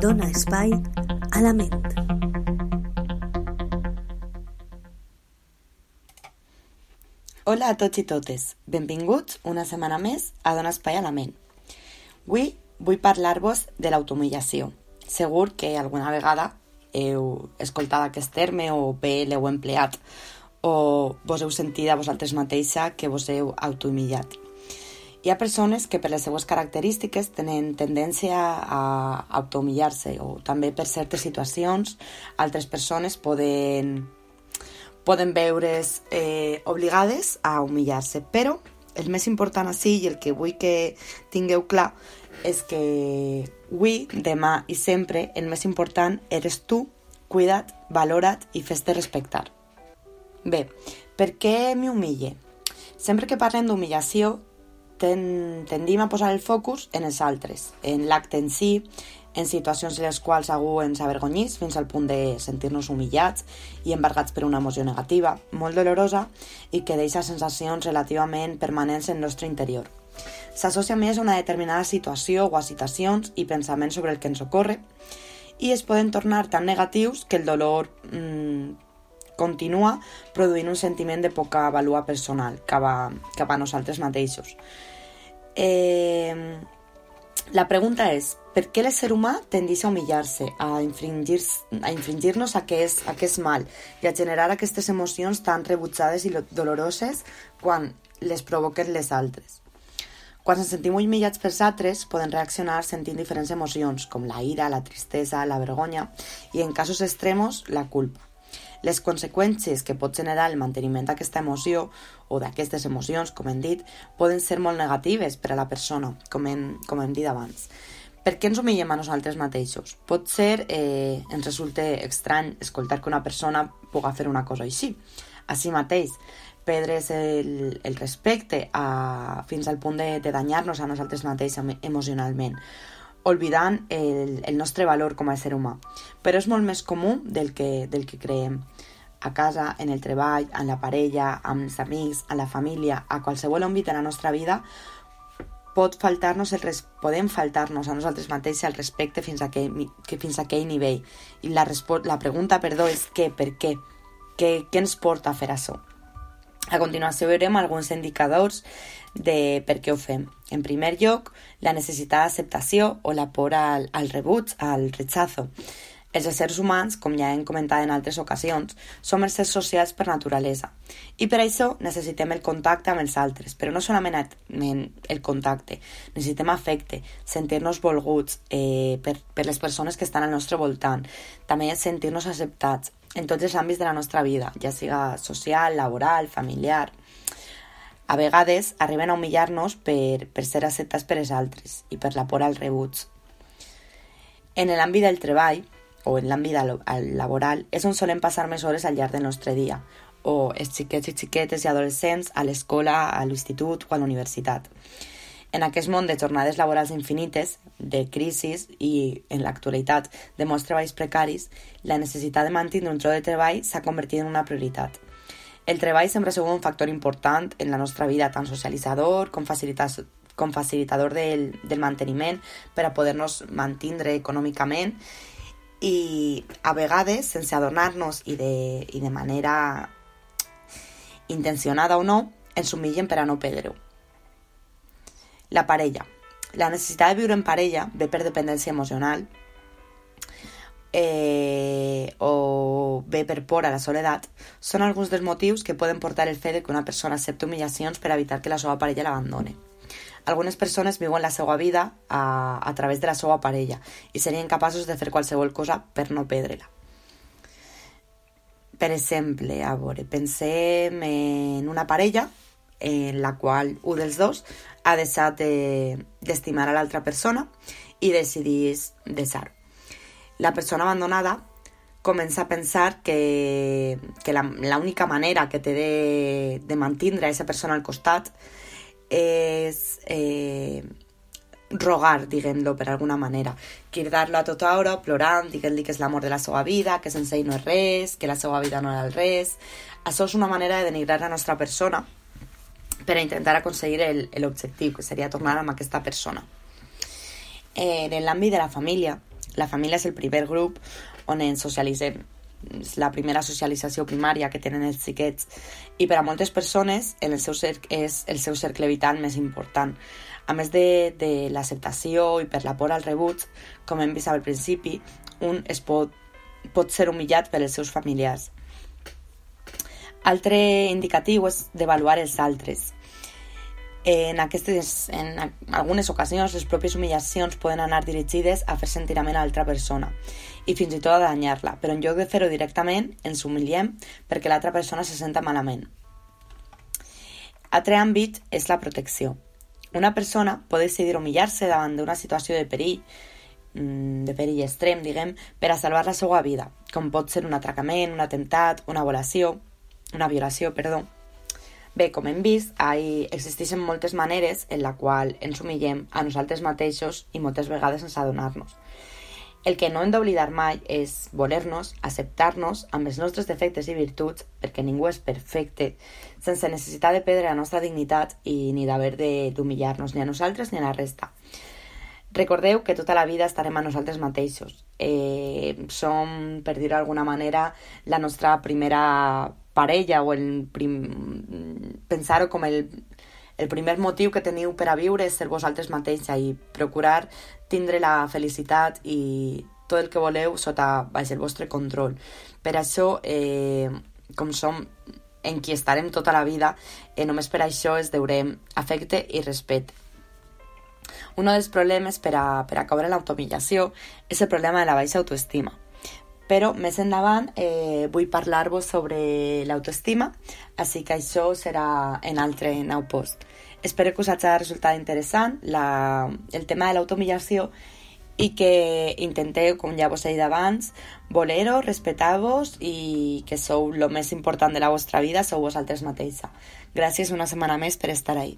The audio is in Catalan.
Dona espai a la ment. Hola a tots i totes. Benvinguts una setmana més a Dona espai a la ment. Avui vull parlar-vos de l'automillació. Segur que alguna vegada heu escoltat aquest terme o bé l'heu empleat o vos heu sentit a vosaltres mateixa que vos heu automillat. Hi ha persones que per les seues característiques tenen tendència a automillar-se o també per certes situacions altres persones poden, poden veure's eh, obligades a humillar-se. Però el més important així i el que vull que tingueu clar és que avui, demà i sempre el més important eres tu, cuida't, valora't i fes-te respectar. Bé, per què m'humille? Sempre que parlem d'humillació ten, tendim a posar el focus en els altres, en l'acte en si, en situacions en les quals algú ens avergonyís fins al punt de sentir-nos humillats i embargats per una emoció negativa, molt dolorosa i que deixa sensacions relativament permanents en el nostre interior. S'associa més a una determinada situació o a situacions i pensaments sobre el que ens ocorre i es poden tornar tan negatius que el dolor mmm, continua produint un sentiment de poca valua personal cap a, cap a nosaltres mateixos. Eh, la pregunta és, per què l'ésser humà tendeix a humillar-se, a infringir-nos a infringir aquest, aquest mal i a generar aquestes emocions tan rebutjades i doloroses quan les provoquen les altres? Quan ens sentim humillats pels altres, poden reaccionar sentint diferents emocions, com la ira, la tristesa, la vergonya i, en casos extremos, la culpa. Les conseqüències que pot generar el manteniment d'aquesta emoció o d'aquestes emocions, com hem dit, poden ser molt negatives per a la persona, com hem, com hem dit abans. Per què ens humillem a nosaltres mateixos? Pot ser, eh, ens resulta estrany escoltar que una persona puga fer una cosa així. Així mateix, perdre's el, el respecte a, fins al punt de, de danyar-nos a nosaltres mateixos emocionalment oblidant el, el nostre valor com a ser humà. Però és molt més comú del que, del que creiem. A casa, en el treball, en la parella, amb els amics, a la família, a qualsevol àmbit de la nostra vida, pot faltar-nos el res... podem faltar-nos a nosaltres mateixos el respecte fins a aquell, que, fins a aquell nivell. I la, la pregunta, perdó, és què, per què? Què, què ens porta a fer això? A continuació veurem alguns indicadors de per què ho fem. En primer lloc, la necessitat d'acceptació o la por al, al rebuig, al rechazo. Els éssers humans, com ja hem comentat en altres ocasions, som éssers socials per naturalesa. I per això necessitem el contacte amb els altres, però no solament el contacte, necessitem afecte, sentir-nos volguts eh, per, per les persones que estan al nostre voltant, també sentir-nos acceptats en tots els àmbits de la nostra vida, ja siga social, laboral, familiar a vegades arriben a humillar-nos per, per ser acceptats per els altres i per la por al rebuig. En l'àmbit del treball, o en l'àmbit laboral, és on solem passar més hores al llarg del nostre dia, o els xiquets i xiquetes i adolescents a l'escola, a l'institut o a la universitat. En aquest món de jornades laborals infinites, de crisis i, en l'actualitat, de molts treballs precaris, la necessitat de mantenir un tro de treball s'ha convertit en una prioritat – el treball sempre ha sigut un factor important en la nostra vida, tant socialitzador com, facilitador, com facilitador del, del manteniment per a poder-nos mantindre econòmicament i a vegades, sense adonar-nos i, de, i de manera intencionada o no, ens humillen per a no perdre-ho. La parella. La necessitat de viure en parella ve per dependència emocional, eh, o bé per por a la soledat, són alguns dels motius que poden portar el fet de que una persona accepti humillacions per evitar que la seva parella l'abandone. Algunes persones viuen la seva vida a, a través de la seva parella i serien capaços de fer qualsevol cosa per no perdre-la. Per exemple, a veure, pensem en una parella en la qual un dels dos ha deixat d'estimar de, a l'altra persona i decidís deixar-ho. La persona abandonada comença a pensar que, que l'única manera que té de, de mantindre a aquesta persona al costat és eh, rogar, diguem-lo, per alguna manera. Cridar-lo a tota hora, plorant, dient-li que és l'amor de la seva vida, que sense ell no és res, que la seva vida no era el res... Això és una manera de denigrar la nostra persona per a intentar aconseguir l'objectiu, que seria tornar amb aquesta persona. eh, en l'àmbit de la família. La família és el primer grup on ens socialitzem. És la primera socialització primària que tenen els xiquets i per a moltes persones el seu cerc és el seu cercle vital més important. A més de, de l'acceptació i per la por al rebuig, com hem vist al principi, un es pot, pot ser humillat per els seus familiars. Altre indicatiu és d'avaluar els altres. En, aquestes, en algunes ocasions, les pròpies humillacions poden anar dirigides a fer sentir a l'altra persona i fins i tot a danyar-la, però en lloc de fer-ho directament, ens humiliem perquè l'altra persona se senta malament. Altre àmbit és la protecció. Una persona pot decidir humillar-se davant d'una situació de perill, mm, de perill extrem, diguem, per a salvar la seva vida, com pot ser un atracament, un atemptat, una violació, una violació, perdó, Bé, com hem vist, hi existeixen moltes maneres en la qual ens humillem a nosaltres mateixos i moltes vegades sense adonar-nos. El que no hem d'oblidar mai és voler-nos, acceptar-nos amb els nostres defectes i virtuts, perquè ningú és perfecte, sense necessitat de perdre la nostra dignitat i ni d'haver d'humillar-nos ni a nosaltres ni a la resta. Recordeu que tota la vida estarem a nosaltres mateixos. Eh, som, per dir-ho d'alguna manera, la nostra primera parella o el prim... pensar-ho com el, el primer motiu que teniu per a viure és ser vosaltres mateixa i procurar tindre la felicitat i tot el que voleu sota baix el vostre control. Per això, eh, com som en qui estarem tota la vida, eh, només per això es deurem afecte i respecte. Un dels problemes per a, per a caure l'automillació és el problema de la baixa autoestima però més endavant eh, vull parlar-vos sobre l'autoestima, així que això serà en altre nou post. Espero que us hagi resultat interessant la, el tema de l'automillació i que intenteu, com ja vos he dit abans, voler-ho, respectar-vos i que sou el més important de la vostra vida, sou vosaltres mateixa. Gràcies una setmana més per estar ahí.